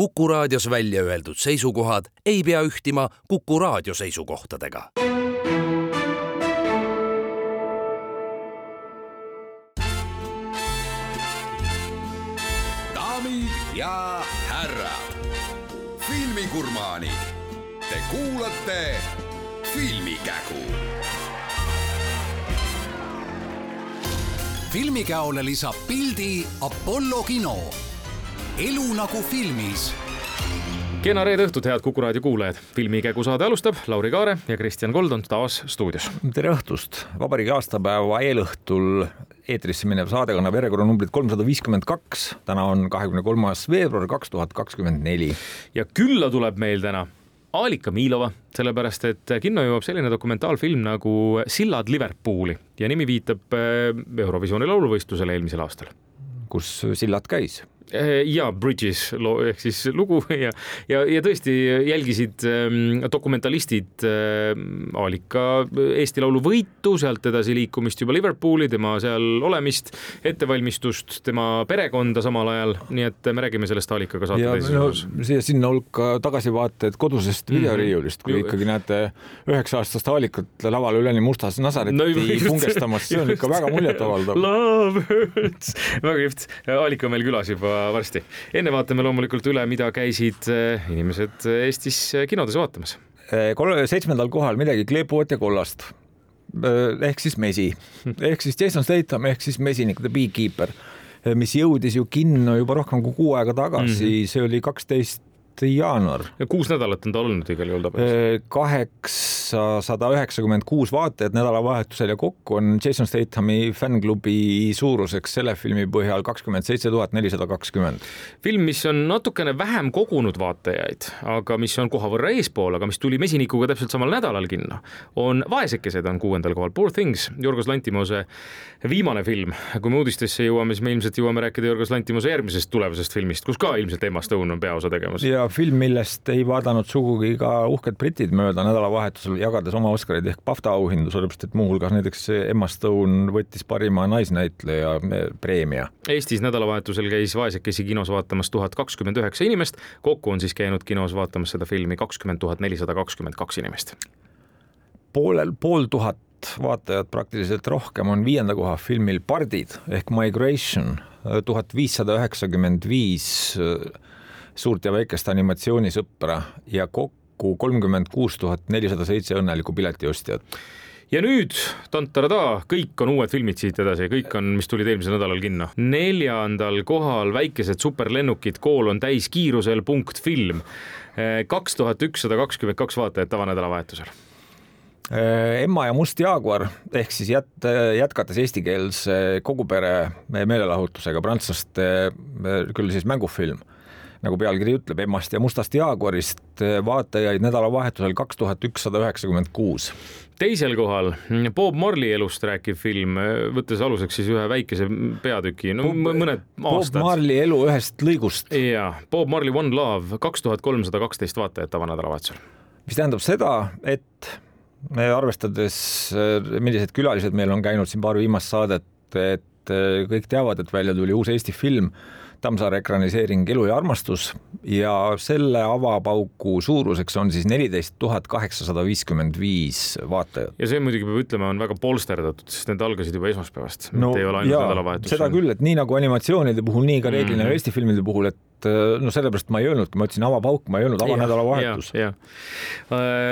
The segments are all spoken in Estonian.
Kuku raadios välja öeldud seisukohad ei pea ühtima Kuku raadio seisukohtadega. daamid ja härrad, filmigurmaanid, te kuulate Filmikägu filmikäole lisab pildi Apollo kino. Elu nagu filmis kena reede õhtut, head Kuku raadio kuulajad. filmikägu saade alustab, Lauri Kaare ja Kristjan Kold on taas stuudios. tere õhtust, vabariigi aastapäeva eelõhtul eetrisse minev saade kannab järjekorranumbrit kolmsada viiskümmend kaks. täna on kahekümne kolmas veebruar kaks tuhat kakskümmend neli. ja külla tuleb meil täna Alika Miilova, sellepärast et kinno jõuab selline dokumentaalfilm nagu Sillad Liverpooli ja nimi viitab äh, Eurovisiooni lauluvõistlusele eelmisel aastal. kus Sillad käis ja Bridges loo ehk siis lugu ja, ja, ja tõesti jälgisid ähm, dokumentalistid ähm, Aalika Eesti Laulu võitu, sealt edasi liikumist juba Liverpooli, tema seal olemist, ettevalmistust, tema perekonda samal ajal, nii et me räägime sellest Aalikaga saate teises osas no,. siia sinna hulka tagasivaated kodusest mm -hmm. videoriiulist, kui ikkagi näete üheksa aastast Aalikat laval üleni mustas Nasareti no, pungestamas, see on ikka väga muljetavaldav. Love hurts, väga kihvt, Aalika on meil külas juba varsti. enne vaatame loomulikult üle, mida käisid eh, inimesed eh, Eestis eh, kinodes vaatamas. seitsmendal kohal midagi kleepuvat ja kollast ehk siis Mesi, ehk siis Jason Statham ehk siis mesinik, The Beekeeper, mis jõudis ju kinno juba rohkem kui kuu aega tagasi mm, -hmm. see oli kaksteist jaanuar. kuus nädalat on ta olnud igal juhul tabelis. kaheksasada üheksakümmend kuus vaatajat nädalavahetusel ja kokku on Jason Stathami fännklubi suuruseks selle filmi põhjal kakskümmend seitse tuhat nelisada kakskümmend. film, mis on natukene vähem kogunud vaatajaid, aga mis on koha võrra eespool, aga mis tuli mesinikuga täpselt samal nädalal kinno, on Vaesekesed on kuuendal kohal, Poor Things, Jorgos Lantimose viimane film. kui me uudistesse jõuame, siis me ilmselt jõuame rääkida Jorgos Lantimose järgmisest tulevasest filmist, kus ka ilmselt Emma Stone on peaosa tegemas. ja film, millest ei vaadanud sugugi ka uhked britid mööda nädalavahetusel, jagades oma Oscareid ehk BAFTA auhindu, sellepärast et muuhulgas näiteks Emma Stone võttis parima naisnäitleja preemia. Eestis nädalavahetusel käis vaesekesi kinos vaatamas tuhat kakskümmend üheksa inimest, kokku on siis käinud kinos vaatamas seda filmi kakskümmend tuhat nelisada kakskümmend kaks inimest. poolel, pool tuhat vaatajat praktiliselt rohkem on viienda koha filmil Pardid ehk Migration, tuhat viissada üheksakümmend viis suurt ja väikest animatsioonisõpra ja kokku kolmkümmend kuus tuhat nelisada seitse õnnelikku piletiostjat ja nüüd, tantarada, kõik on uued filmid siit edasi, kõik on, mis tulid eelmisel nädalal kinno. neljandal kohal Väikesed superlennukid, kool on täiskiirusel, punkt film. kaks tuhat ükssada kakskümmend kaks vaatajat avanädalavahetusel Emma ja Must Jaaguar ehk siis jät-, jätkates eestikeelse kogupere meelelahutusega prantslaste küll siis mängufilm nagu pealkiri ütleb, Emmast ja Mustast Jaaguarist vaatajaid nädalavahetusel kaks tuhat ükssada üheksakümmend kuus teisel kohal Bob Marley elust rääkiv film, võttes aluseks siis ühe väikese peatüki, no Bob, mõned aastad. Bob Marley elu ühest lõigust. jaa, Bob Marley One Love, kaks tuhat kolmsada kaksteist vaatajat avanädalavahetusel. mis tähendab seda, et arvestades, millised külalised meil on käinud siin paar viimast saadet, et kõik teavad, et välja tuli uus Eesti film Tammsaare ekraniseering Elu ja armastus ja selle avapaugu suuruseks on siis neliteist tuhat kaheksasada viiskümmend viis vaatajat. ja see muidugi peab ütlema, on väga polsterdatud, sest need algasid juba esmaspäevast no,, mitte ei ole ainult nädalavahetus. seda küll, et nii nagu animatsioonide puhul, nii ka reeglina mm -hmm. Eesti filmide puhul, et no sellepärast ma ei öelnudki, ma ütlesin avapauk, ma ei öelnud avanädalavahetus. Äh,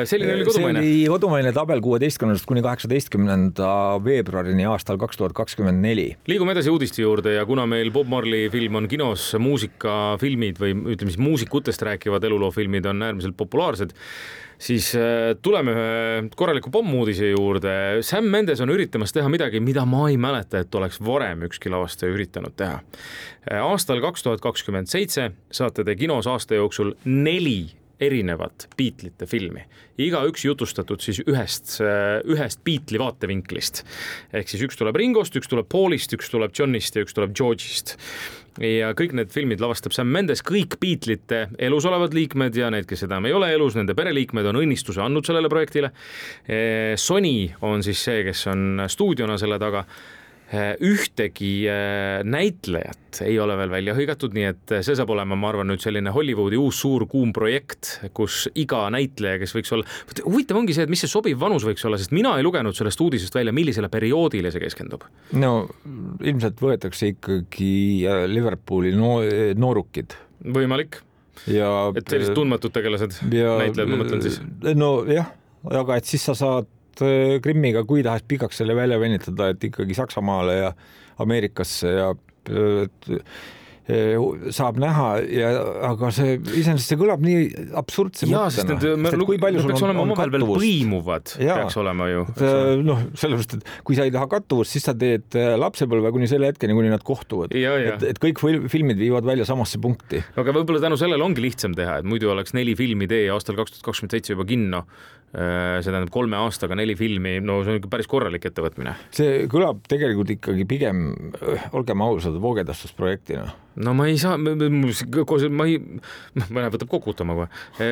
selline oli kodumaine. see oli kodumaine tabel kuueteistkümnendast kuni kaheksateistkümnenda veebruarini aastal kaks tuhat kakskümmend neli. liigume edasi uudiste juurde ja kuna meil Bob Marley film on kinos, muusikafilmid või ütleme siis muusikutest rääkivad eluloofilmid on äärmiselt populaarsed siis äh, tuleme ühe korraliku pommuudise juurde. Sam Mendes on üritamas teha midagi, mida ma ei mäleta, et oleks varem ükski lavastaja üritanud teha. Äh, aastal kaks tuhat kakskümmend seitse saate te kinos aasta jooksul neli erinevat Beatlesite filmi, igaüks jutustatud siis ühest, äh, ühest Beatli vaatevinklist. ehk siis üks tuleb Ringost, üks tuleb Paulist, üks tuleb Johnist ja üks tuleb George'ist ja kõik need filmid lavastab Sam Mendes, kõik Beatlesite elus olevad liikmed ja need, kes enam ei ole elus, nende pereliikmed on õnnistuse andnud sellele projektile. Sony on siis see, kes on stuudiona selle taga ühtegi äh, näitlejat ei ole veel välja hõigatud, nii et see saab olema, ma arvan, nüüd selline Hollywoodi uus suur kuum projekt, kus iga näitleja, kes võiks olla, huvitav ongi see, et mis see sobiv vanus võiks olla, sest mina ei lugenud sellest uudisest välja, millisele perioodile see keskendub. no ilmselt võetakse ikkagi äh, Liverpooli no noorukid. võimalik. ja et sellised tundmatud tegelased, näitlejad ma mõtlen siis. nojah, aga et siis sa saad Äh, Krimmiga kui tahes pikaks selle välja venitada, et ikkagi Saksamaale ja Ameerikasse ja et, äh, saab näha ja, aga see iseenesest see kõlab nii absurdse jaa, sest need, me, need peaks olema omavahel veel põimuvad, peaks olema ju. Noh, sellepärast, et kui sa ei taha kattuvust, siis sa teed lapsepõlve kuni selle hetkeni, kuni nad kohtuvad. et, et kõik filmid viivad välja samasse punkti. aga võib-olla tänu sellele ongi lihtsam teha, et muidu oleks neli filmi tee aastal kaks tuhat kakskümmend seitse juba kinno see tähendab kolme aastaga neli filmi, no see on ikka päris korralik ettevõtmine. see kõlab tegelikult ikkagi pigem, äh, olgem ausad, voogedastusprojektina. no ma ei saa, ma ei, mõne võtab kokutama kohe e,.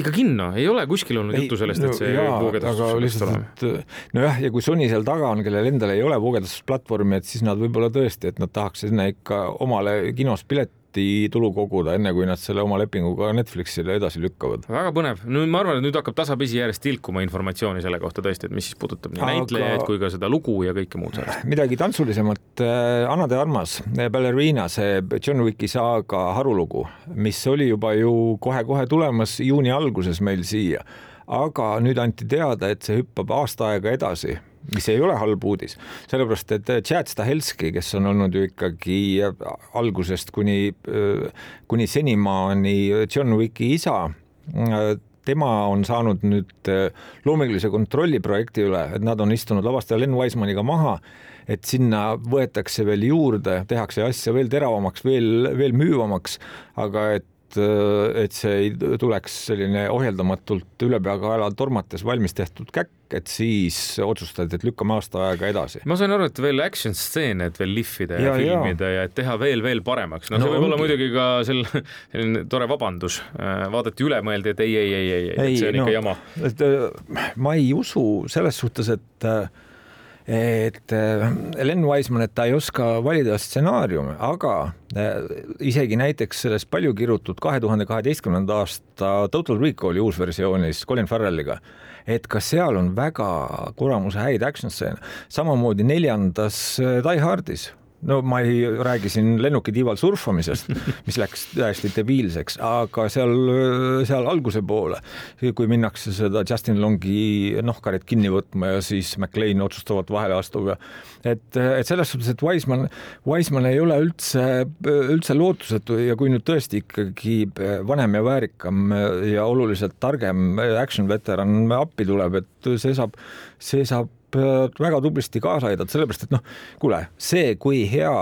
ikka kinno, ei ole kuskil olnud ei, juttu sellest, et see no, voogedastus peaks olema. nojah, ja kui Sony seal taga on, kellel endal ei ole voogedastusplatvormi, et siis nad võib-olla tõesti, et nad tahaks sinna ikka omale kinos pilet protsenti tulu koguda, enne kui nad selle oma lepinguga Netflixile edasi lükkavad. väga põnev, no ma arvan, et nüüd hakkab tasapisi järjest tilkuma informatsiooni selle kohta tõesti, et mis siis puudutab nii Aga... näitlejaid kui ka seda lugu ja kõike muud sellest. midagi tantsulisemat, äh, Anna de Armas, äh, Ballerina, see John Wicki saaga harulugu, mis oli juba ju kohe-kohe tulemas juuni alguses meil siia aga nüüd anti teada, et see hüppab aasta aega edasi mis ei ole halb uudis, sellepärast et Chad Stahelski, kes on olnud ju ikkagi algusest kuni, kuni senimaani John Wicki isa, tema on saanud nüüd loomingulise kontrolli projekti üle, et nad on istunud lavastaja Len Wisemaniga maha, et sinna võetakse veel juurde, tehakse asja veel teravamaks, veel, veel müüvamaks, aga et et see ei tuleks selline ohjeldamatult ülepeakaela tormates valmis tehtud käkk, et siis otsustati, et lükkame aasta aega edasi. ma sain aru, et veel action stseene, et veel lihvida ja, ja filmida ja. ja et teha veel, veel paremaks. no, no see võib olla muidugi ka sel, selline tore vabandus. Äh, vaadati üle, mõeldi, et ei, ei, ei, ei, ei, et see on no, ikka jama. Äh, ma ei usu selles suhtes, et äh, et Len Wiseman, et ta ei oska valida stsenaariume, aga isegi näiteks selles palju kirutud kahe tuhande kaheteistkümnenda aasta Total Recall'i uusversioonis Colin Farrelliga et ka seal on väga kuramuse häid action stseene, samamoodi neljandas äh, Die Hardis no ma ei räägi siin lennukitiival surfamisest, mis läks täiesti debiilseks, aga seal, seal alguse poole, kui minnakse seda Justin Longi nahkarit kinni võtma ja siis McLean otsustavalt vahele astub ja et, et selles suhtes, et Wiseman, Wiseman ei ole üldse, üldse lootusetu ja kui nüüd tõesti ikkagi vanem ja väärikam ja oluliselt targem action veteran appi tuleb, et see saab, see saab väga tublisti kaasa aidata, sellepärast et noh, kuule, see, kui hea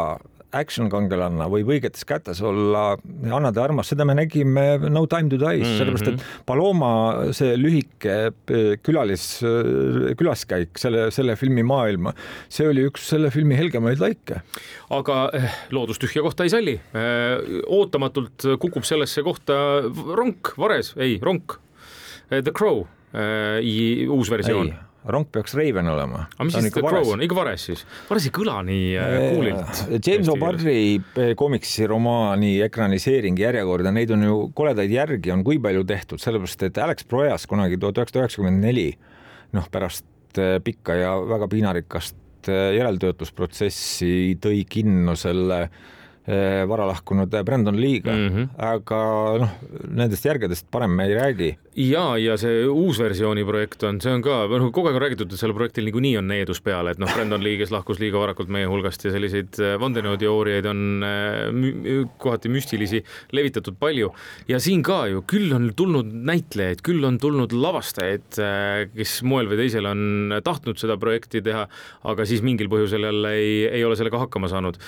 action kangelanna võib õigetes kätes olla Anna de Armas, seda me nägime No Time to Die mm, -hmm. sellepärast et Paloma see lühike eh, külalis, eh, külaskäik selle, selle filmi maailma, see oli üks selle filmi helgemaid laike. aga eh, loodus tühja kohta ei salli. ootamatult kukub sellesse kohta ronk, vares, ei, ronk. The Crow, uus versioon rong peaks Raven olema. aga mis siis The Crow on, ikka Vares siis? Vares ei kõla nii kuulilt. Äh, James O'Barri komiksiromaani ekraniseering järjekorda, neid on ju koledaid järgi on kui palju tehtud, sellepärast et Alex Proyas kunagi tuhat üheksasada üheksakümmend neli, noh, pärast äh, pikka ja väga piinarikast äh, järeltöötlusprotsessi tõi kinno selle äh, Eh, vara lahkunud Brandon Lee'ga mm, -hmm. aga noh, nendest järgedest parem me ei räägi. Ja, ja see uusversiooni projekt on, see on ka, noh, kogu aeg on räägitud, et sellel projektil niikuinii on needus peal, et noh, Brandon Lee, kes lahkus liiga varakult meie hulgast ja selliseid vandenõuteooriaid on eh, mü kohati müstilisi levitatud palju. ja siin ka ju, küll on tulnud näitlejaid, küll on tulnud lavastajaid, kes moel või teisel on tahtnud seda projekti teha, aga siis mingil põhjusel jälle ei, ei ole sellega hakkama saanud.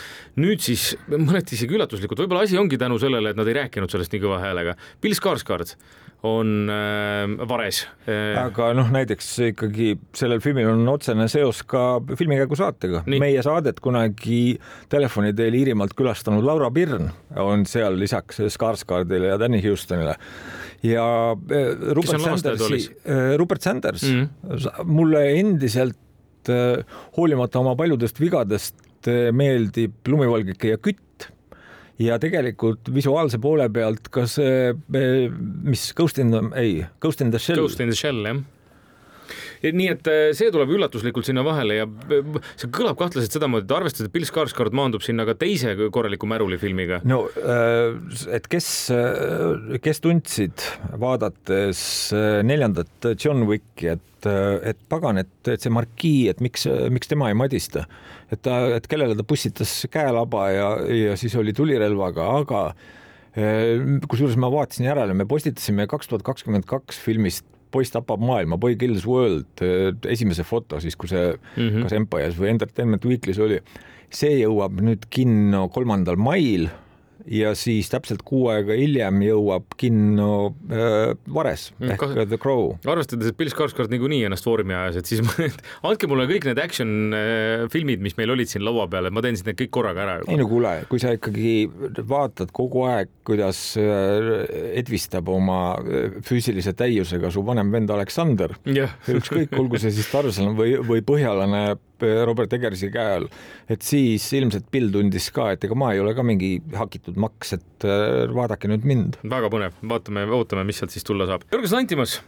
nüüd siis mõneti isegi üllatuslikult, võib-olla asi ongi tänu sellele, et nad ei rääkinud sellest nii kõva häälega. Bill Skarsgård on äh, vares. Äh.. aga noh, näiteks ikkagi sellel filmil on otsene seos ka filmikäigu saatega. meie saadet kunagi telefoni teel Iirimaalt külastanud Laura Birn on seal lisaks Skarsgårdile ja Danny Houstonile. Ja äh, Rupert Sandersi, äh, Rupert Sanders. Mm -hmm. mulle endiselt hoolimata oma paljudest vigadest meeldib lumivalgeke ja kütt ja tegelikult visuaalse poole pealt ka see, mis Ghost in the, ei, Ghost in the Shell. Ghost in the Shell, jah nii et äh, see tuleb üllatuslikult sinna vahele ja äh, see kõlab kahtlaselt sedamoodi, et arvestades, et Bill Skarsgård maandub sinna ka teise korraliku Märuli filmiga. no äh, et kes, kes tundsid, vaadates neljandat John Wicki, et, et pagan, et, et see markii, et miks, miks tema ei madista, et ta, et kellele ta pussitas käelaba ja, ja siis oli tulirelvaga, aga kusjuures ma vaatasin järele, me postitasime kaks tuhat kakskümmend kaks filmist poiss tapab maailma, Boy Kills World, esimese foto siis, kui see mm -hmm. kas Empire's või Entertainment Weekly's oli, see jõuab nüüd kinno kolmandal mail ja siis täpselt kuu aega hiljem jõuab kinno äh, Vares mm, ehk Kas... The Crow. arvestades, et Bill Skarsgård niikuinii ennast foorumi ajas, et siis ma, andke mulle kõik need action äh, filmid, mis meil olid siin laua peal, et ma teen siis need kõik korraga ära. ei no kuule, kui sa ikkagi vaatad kogu aeg, kuidas äh, edvistab oma äh, füüsilise täiusega su vanem vend Aleksander, ükskõik, olgu see siis Tarzan või, või põhjalane Robert Eggersi käe all, et siis ilmselt Bill tundis ka, et ega ma ei ole ka mingi hakitud maks, et äh, vaadake nüüd mind. väga põnev, vaatame, ootame, mis sealt siis tulla saab. Jörgen Lantimus,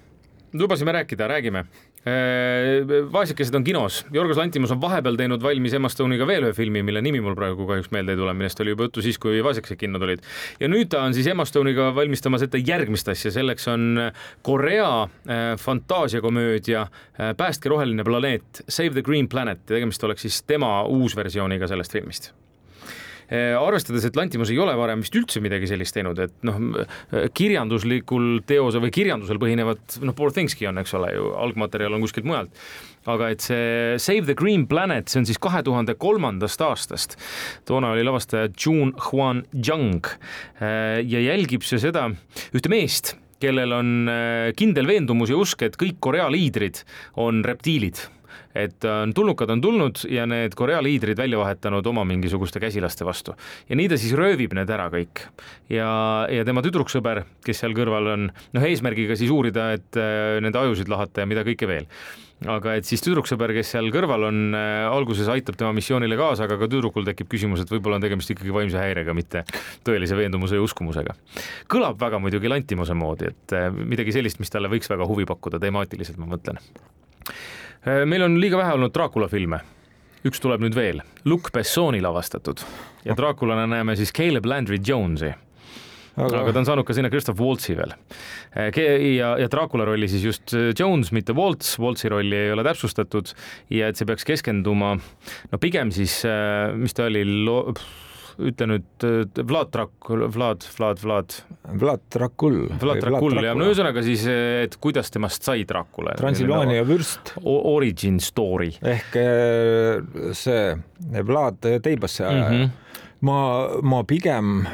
lubasime rääkida, räägime vaesekesed on kinos, Jorgos Lantimus on vahepeal teinud valmis Emma Stone'iga veel ühe filmi, mille nimi mul praegu kahjuks meelde ei tule, millest oli juba juttu siis, kui vaesekesed kinno tulid. ja nüüd ta on siis Emma Stone'iga valmistamas ette järgmist asja, selleks on Korea äh, fantaasiakomöödia äh, Päästke roheline planeet, Save the Green Planet. Ja tegemist oleks siis tema uusversiooniga sellest filmist arvestades, et Lantimus ei ole varem vist üldse midagi sellist teinud, et noh, kirjanduslikul teose või kirjandusel põhinevat, noh, Poor Thingski on, eks ole ju, algmaterjal on kuskilt mujalt aga et see Save the Green Planet, see on siis kahe tuhande kolmandast aastast. toona oli lavastaja June Huan Jung eh, ja jälgib see seda ühte meest, kellel on eh, kindel veendumus ja usk, et kõik Korea liidrid on reptiilid et tulnukad on tulnud ja need Korea liidrid välja vahetanud oma mingisuguste käsilaste vastu. ja nii ta siis röövib need ära kõik. ja, ja tema tüdruksõber, kes seal kõrval on, noh, eesmärgiga siis uurida, et äh, nende ajusid lahata ja mida kõike veel aga et siis tüdruksõber, kes seal kõrval on äh,, alguses aitab tema missioonile kaasa, aga ka tüdrukul tekib küsimus, et võib-olla on tegemist ikkagi vaimse häirega, mitte tõelise veendumuse ja uskumusega. kõlab väga muidugi Lantimuse moodi, et äh, midagi sellist, mis talle võiks väga huvi pakkuda temaatiliselt, ma mõtlen meil on liiga vähe olnud Dracula filme. Üks tuleb nüüd veel, Luc Bessoni lavastatud. Ja Draculana näeme siis Caleb Landry Jonesi. Aga, aga ta on saanud ka sinna Christoph Waltzi veel. Äh, ja, ja Dracula rolli siis just äh, Jones, mitte Waltz, Waltzi rolli ei ole täpsustatud. Ja et see peaks keskenduma no pigem siis, mis ta oli, ütle nüüd Vlad Dracul, Vlad, Vlad, Vlad. Vlad Dracul. Vlad Dracul ja no ühesõnaga siis, et kuidas temast sai Dracula. Transilvaania vürst. Origin story. ehk eh, see Vlad Teibasse mm. -hmm. ma, ma pigem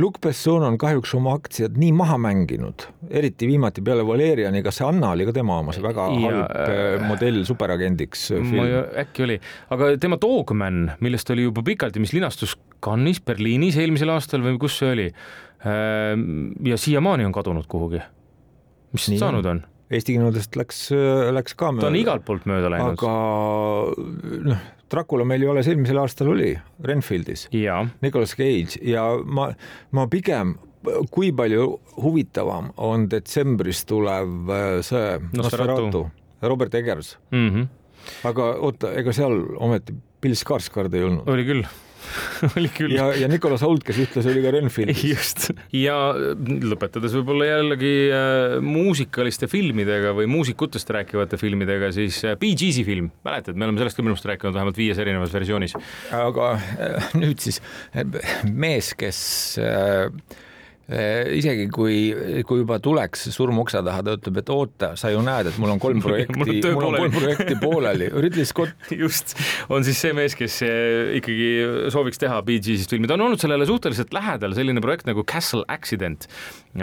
Luc Besson on kahjuks oma aktsiad nii maha mänginud, eriti viimati peale Valeriani, kas see Anna oli ka tema oma, see väga ja, halb äh, modell superagendiks film? äkki oli, aga tema Dogman, millest oli juba pikalt ja mis linastus Cannes'is, Berliinis eelmisel aastal või kus see oli, äh, ja siiamaani on kadunud kuhugi. mis nii saanud on? Eesti kinodest läks, läks ka mööda. ta on igalt poolt mööda läinud. aga noh, Dracula meil ju alles eelmisel aastal oli Renfieldis, Nicolas Cage ja ma, ma pigem kui palju huvitavam on detsembris tulev äh, see Nosferatu, Robert Eggers mm. -hmm. aga oota, ega seal ometi Bill Skarsgård ei olnud? oli küll oli küll. ja, ja Nicolas Hoult, kes ühtlasi oli ka Renfieldis. just, ja lõpetades võib-olla jällegi äh, muusikaliste filmidega või muusikutest rääkivate filmidega, siis äh, Bee Gees'i film, mäletad, me oleme sellest ka minu arust rääkinud vähemalt viies erinevas versioonis. aga äh, nüüd siis mees, kes äh, Äh, isegi kui, kui juba tuleks surm ukse taha, ta ütleb, et oota, sa ju näed, et mul on kolm projekti mul on, mul on kolm projekti pooleli. Ridley Scott. just, on siis see mees, kes äh, ikkagi sooviks teha Bee Gees'ist filmi, ta on olnud sellele suhteliselt lähedal, selline projekt nagu Castle Accident,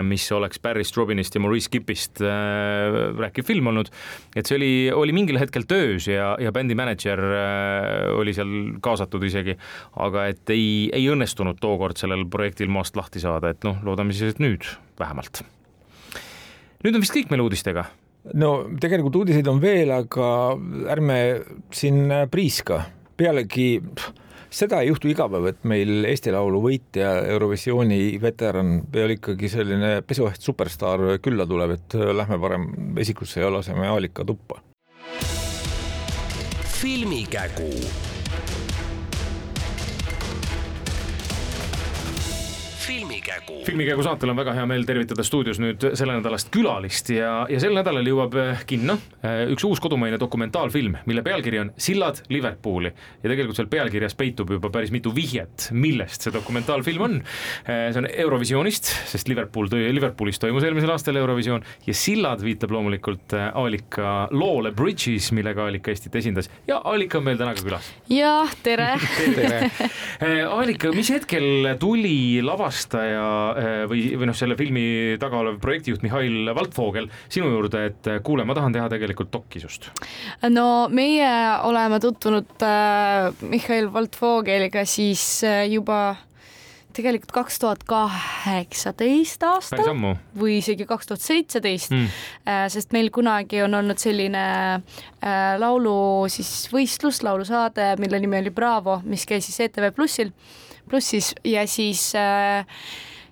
mis oleks Barry Strobinist ja Maurice Gippist äh, rääkiv film olnud. et see oli, oli mingil hetkel töös ja, ja bändi mänedžer äh, oli seal kaasatud isegi, aga et ei, ei õnnestunud tookord sellel projektil maast lahti saada, et noh, loodame siis, et nüüd vähemalt. nüüd on vist kõik meil uudistega no tegelikult uudiseid on veel, aga ärme siin priiska, pealegi seda ei juhtu iga päev, et meil Eesti Laulu võitja, Eurovisiooni veteran, veel ikkagi selline pesueht superstaar külla tuleb, et lähme parem esikusse ja laseme Aalika tuppa. filmikägu filmikägu. filmikägu saatel on väga hea meel tervitada stuudios nüüd sellenädalast külalist ja, ja sel nädalal jõuab eh, kinno eh, üks uus kodumaine dokumentaalfilm, mille pealkiri on Sillad Liverpooli. ja tegelikult seal pealkirjas peitub juba päris mitu vihjet, millest see dokumentaalfilm on. Eh, see on Eurovisioonist, sest Liverpool Liverpoolis toimus eelmisel aastal Eurovisioon ja Sillad viitab loomulikult Aalika loole Bridges, millega Aalika Eestit esindas ja Aalika on meil täna ka külas. jah, tere, tere. Aalika, mis hetkel tuli lavastaja Eh, või, või noh, selle filmi taga olev projektijuht Mihhail Valtvoogel sinu juurde, et eh, kuule, ma tahan teha tegelikult dokki sust? no meie oleme tutvunud äh, Mihhail Valtvoogeliga siis äh, juba tegelikult kaks tuhat kaheksateist aastal või isegi kaks tuhat seitseteist, mm. sest meil kunagi on olnud selline laulu siis võistlus, laulusaade, mille nimi oli Bravo, mis käis siis ETV Plussil, plussis ja siis äh,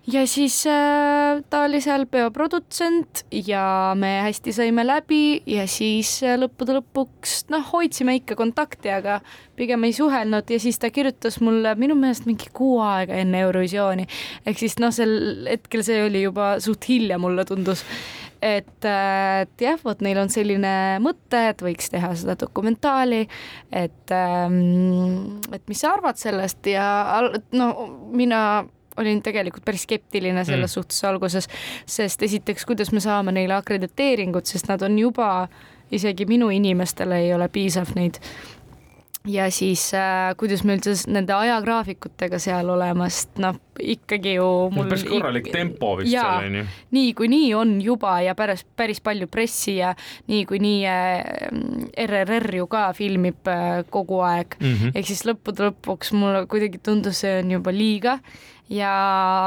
ja siis äh, ta oli seal peoprodutsent ja me hästi saime läbi ja siis äh, lõppude lõpuks noh, hoidsime ikka kontakti, aga pigem ei suhelnud ja siis ta kirjutas mulle minu meelest mingi kuu aega enne Eurovisiooni. ehk siis noh, sel hetkel see oli juba suht hilja, mulle tundus et, äh, et jah, vot neil on selline mõte, et võiks teha seda dokumentaali, et ähm, et mis sa arvad sellest ja no mina olin tegelikult päris skeptiline selles mm. suhtes alguses, sest esiteks, kuidas me saame neile akrediteeringut, sest nad on juba, isegi minu inimestele ei ole piisav neid ja siis äh, kuidas me üldse nende ajagraafikutega seal olema, sest noh, ikkagi ju mul päris korralik tempo vist jaa, seal onju. niikuinii on juba ja päris, päris palju pressi ja niikuinii äh, RRR ju ka filmib äh, kogu aeg mm -hmm. ehk siis lõppude lõpuks mulle kuidagi tundus, see on juba liiga ja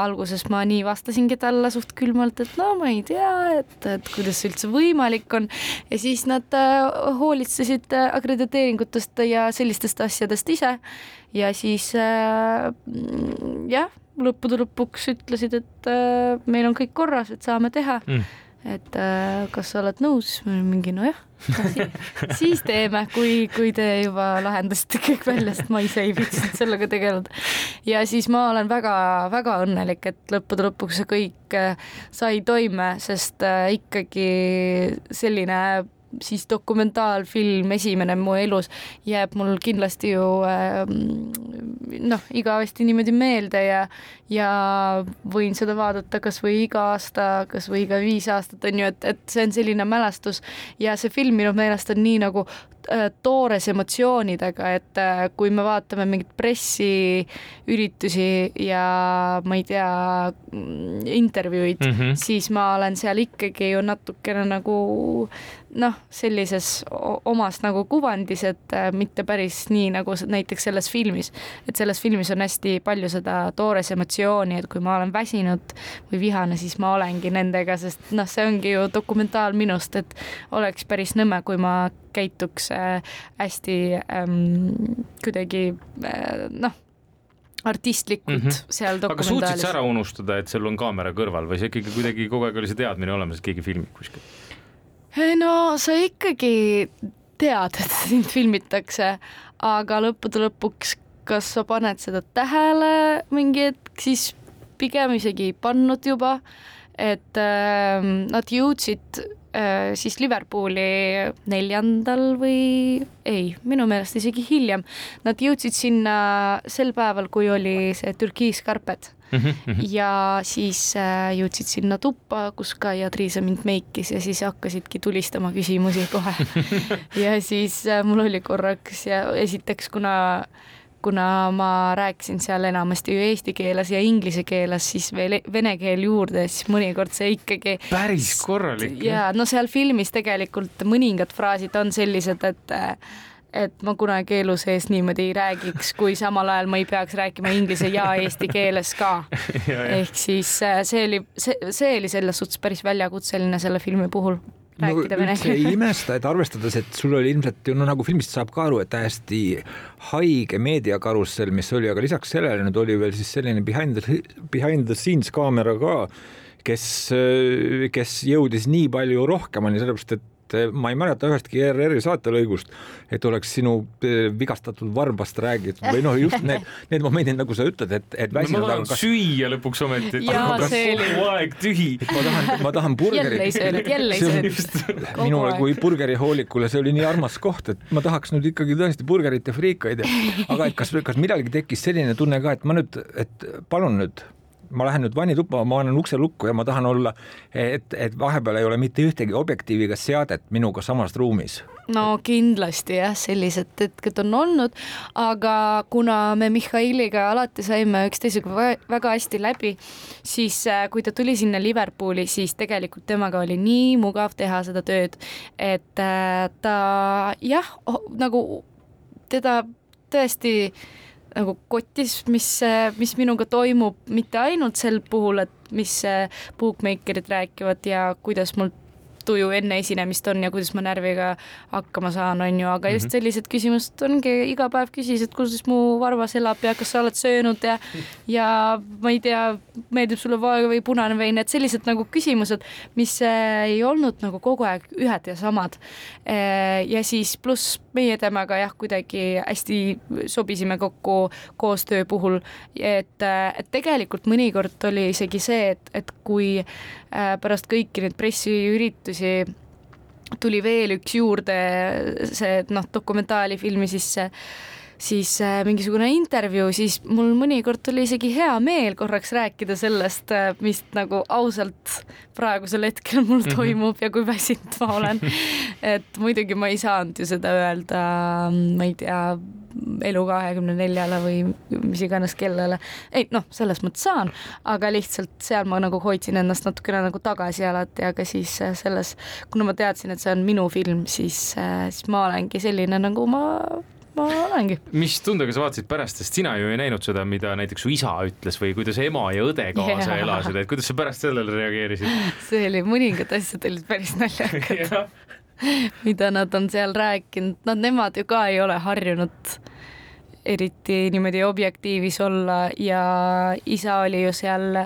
alguses ma nii vastasingi talle suht külmalt, et no ma ei tea, et, et kuidas see üldse võimalik on. Ja siis nad äh, hoolitsesid äh, akrediteeringutest ja sellistest asjadest ise. Ja siis äh, jah, lõppude lõpuks ütlesid, et äh, meil on kõik korras, et saame teha. Mm. Et äh, kas sa oled nõus, mingi nojah. no,, siis teeme, kui, kui te juba lahendasite kõik välja, sest ma ise ei viitsinud sellega tegeleda. ja siis ma olen väga-väga õnnelik, et lõppude lõpuks see kõik äh, sai toime, sest äh, ikkagi selline siis dokumentaalfilm esimene mu elus jääb mul kindlasti ju äh, noh, igavesti niimoodi meelde ja, ja võin seda vaadata kasvõi iga aasta, kasvõi iga viis aastat on ju, et, et see on selline mälestus ja see film minu meelest on nii nagu Äh, toores emotsioonidega, et äh, kui me vaatame mingeid pressiüritusi ja ma ei tea, intervjuuid mm, -hmm. siis ma olen seal ikkagi ju natukene nagu noh, sellises omas nagu kuvandis, et äh, mitte päris nii nagu näiteks selles filmis. et selles filmis on hästi palju seda toores emotsiooni, et kui ma olen väsinud või vihane, siis ma olengi nendega, sest noh, see ongi ju dokumentaal minust, et oleks päris nõme, kui ma käituks äh, hästi ähm, kuidagi äh, noh artistlikult mm -hmm. seal dokumentaalis. aga suutsid sa ära unustada, et sul on kaamera kõrval või see ikkagi kuidagi kogu aeg oli see teadmine olemas, et keegi filmib kuskil? No sa ikkagi tead, et sind filmitakse, aga lõppude lõpuks, kas sa paned seda tähele mingi hetk, siis pigem isegi ei pannud juba, et äh, nad jõudsid Äh, siis Liverpooli neljandal või ei, minu meelest isegi hiljem. Nad jõudsid sinna sel päeval, kui oli see türkiiskarped mm. -hmm. ja siis äh, jõudsid sinna tuppa, kus ka Jadriisa mind meikis ja siis hakkasidki tulistama küsimusi kohe ja siis äh, mul oli korraks ja esiteks, kuna kuna ma rääkisin seal enamasti ju eesti keeles ja inglise keeles, siis veel vene keel juurde, siis mõnikord see ikkagi. päris korralik. ja no seal filmis tegelikult mõningad fraasid on sellised, et et ma kunagi elu sees niimoodi ei räägiks, kui samal ajal ma ei peaks rääkima inglise ja eesti keeles ka. ehk siis äh, see oli, see, see oli selles suhtes päris väljakutseline selle filmi puhul rääkida no, vene keeles. ei imesta, et arvestades, et sul oli ilmselt ju no nagu filmist saab ka aru, et täiesti haige meediakarussell, mis oli, aga lisaks sellele nüüd oli veel siis selline behind the, behind the scenes kaamera ka, kes, kes jõudis nii palju rohkemani, sellepärast et et eh, ma ei mäleta ühestki ERR-i saatelõigust, et oleks sinu eh, vigastatud varbast räägitud või noh, just need, need momendid, nagu sa ütled, et, et väsinud no,. ma tahan kas... süüa lõpuks ometi. oli. kogu aeg tühi. ma tahan, ma tahan burgerit. jälle ei söönud, jälle ei söönud. minule kui burgerihoolikule see oli nii armas koht, et ma tahaks nüüd ikkagi tõesti burgerit ja friikaid ja aga et kas, kas millalgi tekkis selline tunne ka, et ma nüüd, et palun nüüd ma lähen nüüd vannituppa, ma panen ukse lukku ja ma tahan olla, et, et vahepeal ei ole mitte ühtegi objektiiviga seadet minuga samas ruumis. no kindlasti jah, sellised hetked on olnud, aga kuna me Mihhailiga alati saime üksteisega väga hästi läbi, siis äh, kui ta tuli sinna Liverpooli, siis tegelikult temaga oli nii mugav teha seda tööd, et äh, ta jah, nagu teda tõesti nagu kotis, mis, mis minuga toimub, mitte ainult sel puhul, et mis bookmaker'id räägivad ja kuidas mul tuju enne esinemist on ja kuidas ma närviga hakkama saan, on ju, aga just mhm. sellised küsimused ongi, iga päev küsis, et kuidas mu varvas elab ja kas sa oled söönud ja ja ma ei tea, meeldib sulle valge või punane vein, et sellised nagu küsimused, mis äh, ei olnud nagu kogu aeg ühed ja samad. Äh, ja siis pluss meie temaga jah, kuidagi hästi sobisime kokku koostöö puhul, et, äh, et tegelikult mõnikord oli isegi see, et, et kui pärast kõiki neid pressiüritusi tuli veel üks juurde, see noh, dokumentaalfilmi sisse siis äh, mingisugune intervjuu, siis mul mõnikord oli isegi hea meel korraks rääkida sellest, äh, mis nagu ausalt praegusel hetkel mul mhm. toimub mm -hmm. ja kui väsinud ma olen. et muidugi ma ei saanud ju seda öelda, ma ei tea, elu kahekümne neljale või mis iganes kellele. ei noh, selles mõttes saan, aga lihtsalt seal ma nagu hoidsin ennast natukene nagu tagasi alati, aga siis äh, selles, kuna ma teadsin, et see on minu film, siis, siis ma olengi selline, nagu ma ma olengi. mis tundega sa vaatasid pärast, sest sina ju ei näinud seda, mida näiteks su isa ütles või kuidas ema ja õde kaasa yeah. elasid, et kuidas sa pärast sellele reageerisid? see oli, mõningad asjad olid päris naljakad mida nad on seal rääkinud, no nemad ju ka ei ole harjunud eriti niimoodi objektiivis olla ja isa oli ju seal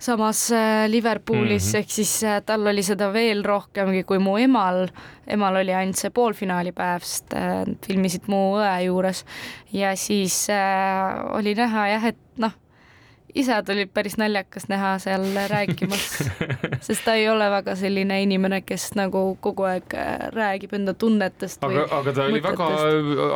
samas äh, Liverpoolis mm -hmm. ehk siis äh, tal oli seda veel rohkemgi kui mu emal. emal oli ainult see poolfinaalipäev, sest äh, filmisid mu õe juures ja siis äh, oli näha jah, et noh isad olid päris naljakas näha seal rääkimas, sest ta ei ole väga selline inimene, kes nagu kogu aeg äh, räägib enda tunnetest. aga, aga ta oli väga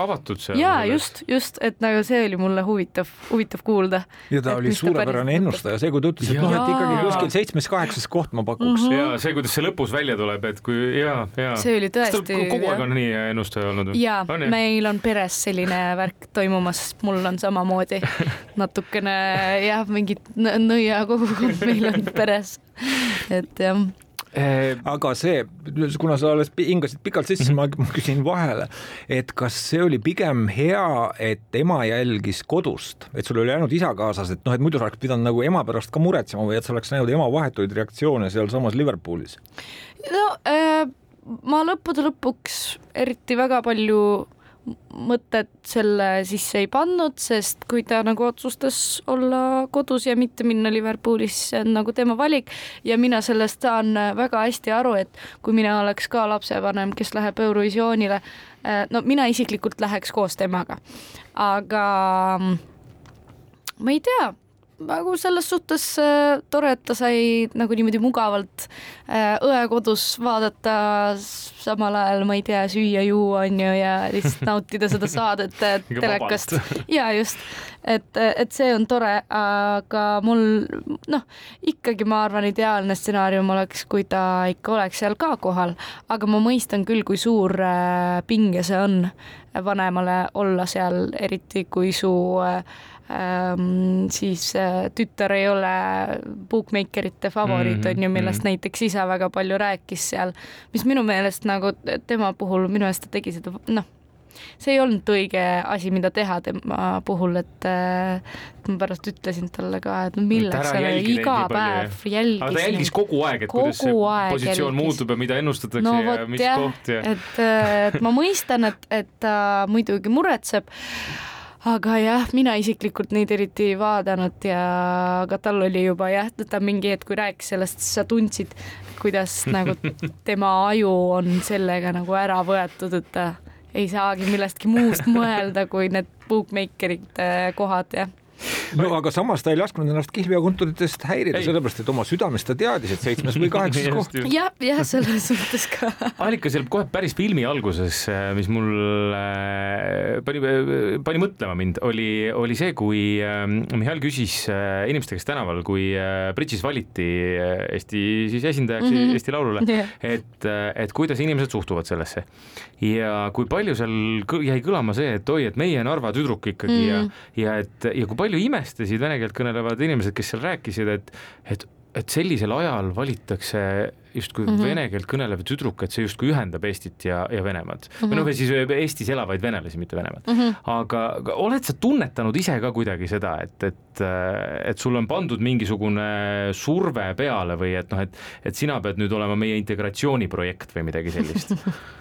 avatud seal. ja just, just, et nagu see oli mulle huvitav, huvitav kuulda. ja ta oli suurepärane ennustaja, see, kui ta ütles, et noh, et ikkagi kuskil seitsmes-kaheksas koht ma pakuks mm. -hmm. ja see, kuidas see lõpus välja tuleb, et kui ja, ja. see oli tõesti. kogu aeg on nii ennustaja olnud? ja, meil on peres selline värk toimumas, mul on samamoodi natukene jah jah, mingit nõiakogukond meil on peres, et jah. Aga see, kuna sa alles hingasid pikalt sisse, ma küsin vahele, et kas see oli pigem hea, et ema jälgis kodust, et sul oli ainult isa kaasas, et noh, et muidu sa oleks pidanud nagu ema pärast ka muretsema või et sa oleks näinud ema vahetuid reaktsioone sealsamas Liverpoolis? no äh, ma lõppude lõpuks eriti väga palju mõtet selle sisse ei pannud, sest kui ta nagu otsustas olla kodus ja mitte minna Liverpoolisse, see on nagu tema valik. Ja mina sellest saan väga hästi aru, et kui mina oleks ka lapsevanem, kes läheb Eurovisioonile, eh, no mina isiklikult läheks koos temaga, aga mm, ma ei tea nagu selles suhtes äh, tore, et ta sai nagu niimoodi mugavalt äh, õe kodus vaadata, samal ajal ma ei tea, süüa-juua onju ja lihtsalt nautida seda saadet äh, telekast. ja just, et, et see on tore, aga mul noh, ikkagi ma arvan, ideaalne stsenaarium oleks, kui ta ikka oleks seal ka kohal, aga ma mõistan küll, kui suur pinge see on vanemale olla seal, eriti kui su äh, ähm, siis äh, tütar ei ole bookmakerite favoriit mm, -hmm, on ju, millest mm -hmm. näiteks isa väga palju rääkis seal, mis minu meelest nagu tema puhul, minu meelest ta tegi seda, noh, see ei olnud õige asi, mida teha tema puhul, et äh, ma pärast ütlesin talle ka, et no milleks sa iga päev jälgis. aga ta jälgis kogu aeg, et kuidas see positsioon jälgis. muutub ja mida ennustatakse no, ja mis jah, koht ja. et, äh, et ma mõistan, et, et ta muidugi muretseb aga jah, mina isiklikult neid eriti ei vaadanud ja aga tal oli juba jah, ta mingi hetk, kui rääkis sellest, sa tundsid, kuidas nagu tema aju on sellega nagu ära võetud, et ta ei saagi millestki muust mõelda, kui need bookmakerite kohad, jah no aga samas ta ei lasknud ennast kihlveokontoritest häirida, sellepärast et oma südames ta teadis, et seitsmes või kaheksas koht. jah, jah, selles suhtes ka. allika seal kohe päris filmi alguses, äh, mis mul äh, pani, pani mõtlema mind, oli, oli see, kui äh, Mihhail küsis inimeste käest tänaval, kui Bridžis valiti Eesti siis esindajaks mm -hmm. Eesti Laulule yeah., et, et kuidas inimesed suhtuvad sellesse ja kui palju seal jäi kõlama see, et oi, et meie Narva tüdruk ikkagi mm. ja, ja et ja kui palju imestasid vene keelt kõnelevad inimesed, kes seal rääkisid, et, et, et sellisel ajal valitakse justkui mm -hmm. vene keelt kõnelev tüdruk, et see justkui ühendab Eestit ja, ja Venemaad mm. -hmm. või noh, või siis Eestis elavaid venelasi, mitte Venemaad mm. -hmm. aga, oled sa tunnetanud ise ka kuidagi seda, et, et, et sulle on pandud mingisugune surve peale või et noh, et, et sina pead nüüd olema meie integratsiooniprojekt või midagi sellist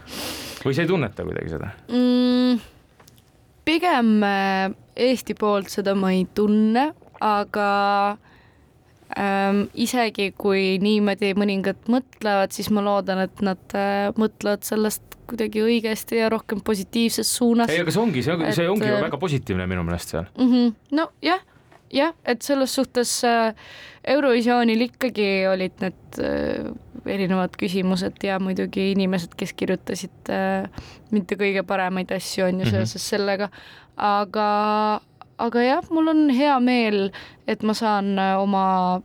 või sa ei tunneta kuidagi seda mm,? Pigem äh, Eesti poolt seda ma ei tunne, aga ähm, isegi kui niimoodi mõningad mõtlevad, siis ma loodan, et nad äh, mõtlevad sellest kuidagi õigesti ja rohkem positiivses suunas. ei, aga see ongi, see, see ongi ju äh, väga positiivne minu meelest seal mm. -hmm. nojah jah, et selles suhtes äh, Eurovisioonil ikkagi olid need äh, erinevad küsimused ja muidugi inimesed, kes kirjutasid äh, mitte kõige paremaid asju, on ju, mhm. seoses mm -hmm. sellega, aga, aga jah, mul on hea meel, et ma saan oma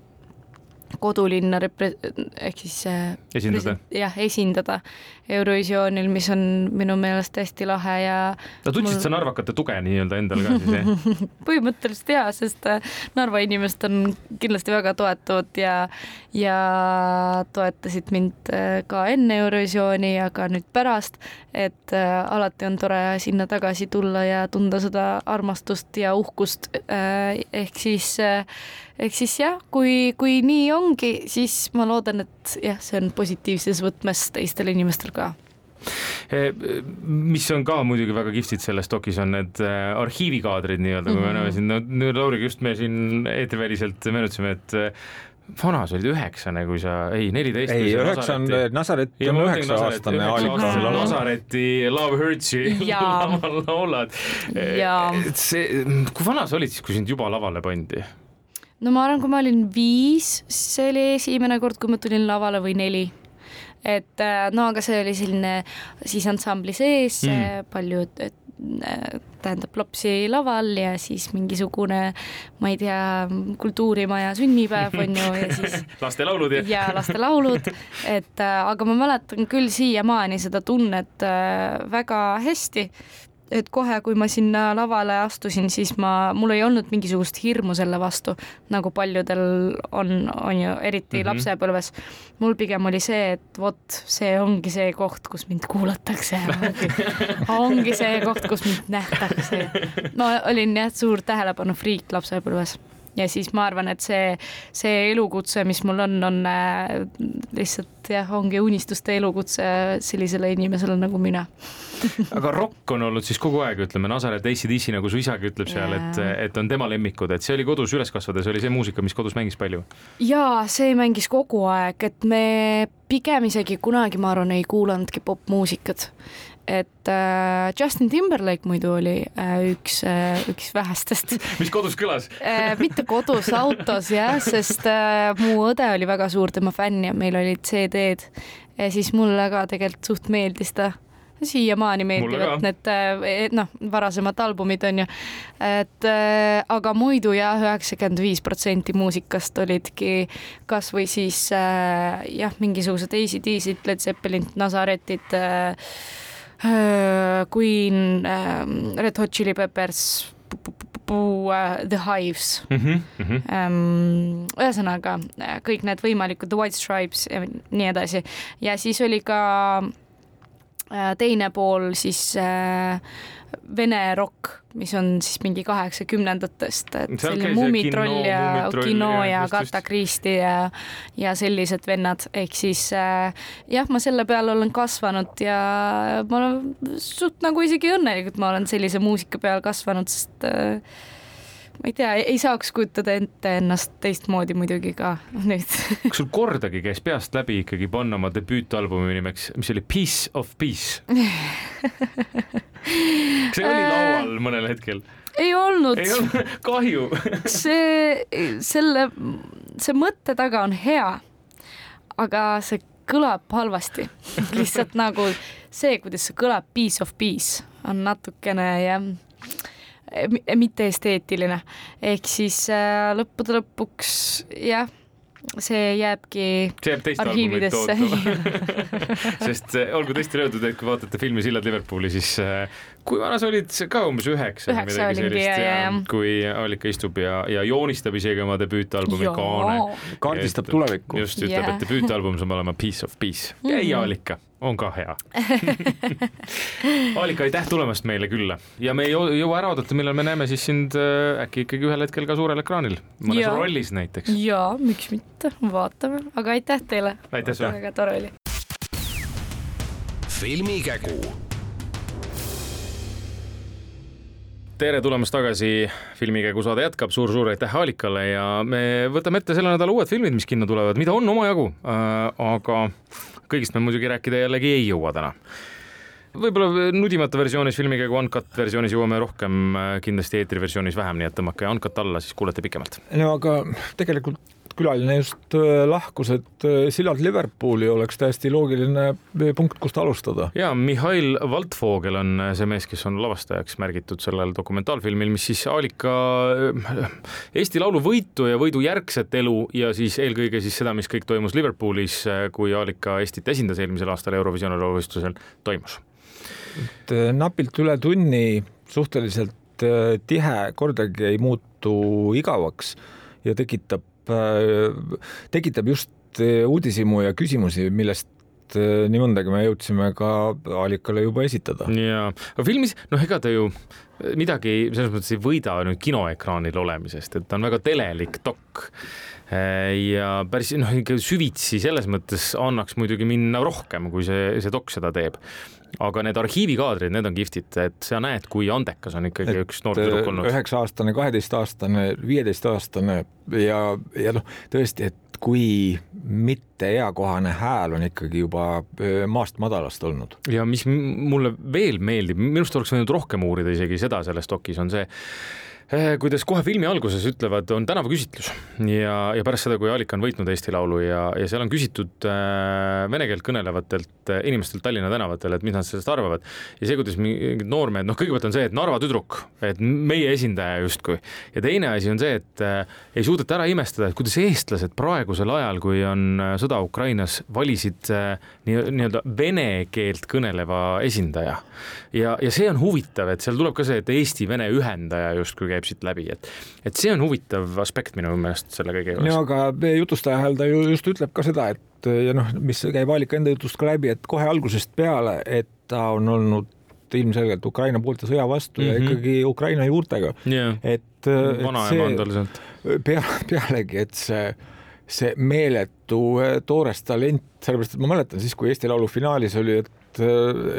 kodulinna repre-, ehk siis äh, esindada. jah, esindada Eurovisioonil, mis on minu meelest hästi lahe ja no tundsid mul... sa narvakate tuge nii-öelda endal ka siis, jah? põhimõtteliselt jaa, sest äh, Narva inimesed on kindlasti väga toetavad ja ja toetasid mind äh, ka enne Eurovisiooni ja ka nüüd pärast, et alati on tore sinna tagasi tulla ja tunda seda armastust ja uhkust, ehk siis ehk siis jah, kui, kui nii ongi, siis ma loodan, et jah, see on positiivses võtmes teistel inimestel ka eh, mis on ka muidugi väga kihvtid selles dokis, on need eh, arhiivikaadrid nii-öelda, kui me mhm. näeme siin, no Lauriga just me siin eetriväliselt meenutasime, et eh, vana sa olid üheksane, kui sa, ei neliteist. ei, üheksa on, Nazaret on üheksa aastane Aalika. Nazareti Love Hurtsi laval laulad. see, kui vana sa olid siis, kui sind juba lavale pandi? No ma arvan, kui ma olin viis, see oli esimene kord, kui ma tulin lavale või neli. et äh, no aga see oli selline siis ansambli sees mm., palju äh, tähendab lapsi laval ja siis mingisugune, ma ei tea, kultuurimaja sünnipäev on ju ja siis lastelaulud ja. ja lastelaulud, et äh, aga ma mäletan küll siiamaani seda tunnet väga hästi et kohe, kui ma sinna lavale astusin, siis ma, mul ei olnud mingisugust hirmu selle vastu, nagu paljudel on, on ju, eriti mm -hmm. lapsepõlves. mul pigem oli see, et vot see ongi see koht, kus mind kuulatakse ongi, ongi see koht, kus mind nähtakse. ma olin jah, suur tähelepanufriik lapsepõlves ja siis ma arvan, et see, see elukutse, mis mul on, on äh, lihtsalt jah, ongi unistuste elukutse sellisele inimesele nagu mina. Aga rokk on olnud siis kogu aeg, ütleme, Nazaret ACDC, nagu su isagi ütleb seal, et, et on tema lemmikud, et see oli kodus üles kasvades, oli see muusika, mis kodus mängis palju? jaa, see mängis kogu aeg, et me pigem isegi kunagi, ma arvan, ei kuulanudki popmuusikat et äh, Justin Timberlake muidu oli äh, üks äh,, üks vähestest. Mis kodus kõlas? Äh, mitte kodus, autos jah, sest äh, mu õde oli väga suur tema fänn ja meil olid CD-d ja siis mulle ka tegelikult suht meeldis ta. Siiamaani meeldivad need äh, noh, varasemad albumid on ju, et äh, aga muidu jah, üheksakümmend viis protsenti muusikast olidki kasvõi siis äh, jah, mingisugused ACD-sid, Led Zeppelin, Nazaretid Queen äh,, Red Hot Chili Peppers The Hives mm. -hmm, mm -hmm. ühesõnaga kõik need võimalikud The White Stripes ja nii edasi ja siis oli ka Äh, teine pool siis äh, vene rokk, mis on siis mingi kaheksakümnendatest, et selline Kino, ja Mumitroll Kino ja. Agatha Christie ja, ja sellised vennad, ehk siis äh, jah, ma selle peale olen kasvanud ja ma olen suht nagu isegi õnnelik, et ma olen sellise muusika peal kasvanud, sest äh, ma ei tea, ei saaks kujutada ette ennast teistmoodi muidugi ka nüüd kas sul kordagi käis peast läbi ikkagi panna oma debüütalbumi nimeks, mis oli Piece of Peace? kas see oli laual mõnel hetkel? ei olnud ei olnud, kahju. see, selle, see mõtte taga on hea, aga see kõlab halvasti. lihtsalt nagu see, kuidas see kõlab, piece of peace on natukene jah, mitte esteetiline. ehk siis äh, lõppude lõpuks jah, see jääbki see jääb teist arhiividesse sest eh, olgu tõesti rõõmud, et kui vaatate filmi Sillad Liverpooli, siis eh, kui vana sa olid, ka umbes üheksa või Üheksa midagi olingi, sellist, ja, ja, ja. kui Allika istub ja, ja joonistab isegi oma debüütalbumi kaane. kaardistab tulevikku. just, ütleb Jaa. et debüütalbum saab olema Piece of Peace Mhm. ja, ja Allika on ka hea. Allika, aitäh tulemast meile külla. Ja me ei jõu- jõua ära oodata, millal me näeme siis sind äh, äkki ikkagi ühel hetkel ka suurel ekraanil, mõnes Jaa. rollis näiteks. ja miks mitte, vaatame, aga aitäh teile. aitäh sulle. väga tore oli. filmikägu. Tere tulemast tagasi, filmikäigu saade jätkab. Suur,, suur-suur aitäh Aalikale. Ja me võtame ette selle nädala uued filmid, mis kinno tulevad, mida on omajagu. Äh,, aga kõigist me muidugi rääkida jällegi ei jõua täna. võib-olla nudimata versioonis, filmikäigu uncut versioonis jõuame rohkem, kindlasti eetriversioonis vähem, nii et tõmmake uncut alla, siis kuulete pikemalt. no aga tegelikult külaline just äh, lahkus, et äh, sillalt Liverpooli oleks täiesti loogiline äh, punkt, kust alustada. ja Mihhail Waldvogel on see mees, kes on lavastajaks märgitud sellel dokumentaalfilmil, mis siis Aalika Eesti Laulu võitu ja võidu järgset elu ja siis eelkõige siis seda, mis kõik toimus Liverpoolis, kui Aalika Eestit esindas eelmisel aastal Eurovisiooni lauluvõistlusel, toimus. et napilt üle tunni suhteliselt tihe, kordagi ei muutu igavaks ja tekitab, tekitab just äh, uudishimu ja küsimusi, millest äh, nii mõndagi me jõudsime ka Aalikale juba esitada. ja, aga filmis, noh, ega ta ju midagi selles mõttes ei võida nüüd kinoekraanil olemisest, et ta on väga telelik dok. ja päris noh, ikka süvitsi selles mõttes annaks muidugi minna rohkem, kui see, see dok seda teeb. Aga need arhiivikaadrid, need on kihvtid, et sa näed, kui andekas on ikkagi et üks noor tüdruk olnud. üheksa-aastane, kaheteistaastane, viieteistaastane ja, ja noh, tõesti, et kui mitte eakohane hääl on ikkagi juba öö, maast madalast olnud. ja mis mulle veel meeldib, minu arust oleks võinud rohkem uurida isegi seda selles dokis, on see, kuidas kohe filmi alguses ütlevad, on tänavaküsitlus ja, ja pärast seda, kui Alika on võitnud Eesti Laulu ja, ja seal on küsitud äh, vene keelt kõnelevatelt äh, inimestelt Tallinna tänavatel, et mis nad sellest arvavad. ja see, kuidas mingid noormehed, noh, kõigepealt on see, et Narva tüdruk, et meie esindaja justkui. ja teine asi on see, et äh, ei suudeta ära imestada, et kuidas eestlased praegusel ajal, kui on äh, sõda Ukrainas, valisid äh, nii-öelda vene keelt kõneleva esindaja. ja, ja see on huvitav, et seal tuleb ka see, et Eesti-Vene ühendaja justkui käib siit läbi, et, et see on huvitav aspekt minu meelest selle kõige juures. no aga jutustaja hääl ta ju just ütleb ka seda, et ja noh, mis käib Aalika enda jutust ka läbi, et kohe algusest peale, et ta on olnud ilmselgelt Ukraina poolt ja sõja vastu mm -hmm. ja Mhm. ikkagi Ukraina juurtega. jah, et, et vanaema on tal sealt. pea, pealegi, et see, see meeletu eh, toores talent, sellepärast et ma mäletan siis, kui Eesti Laulu finaalis oli, et,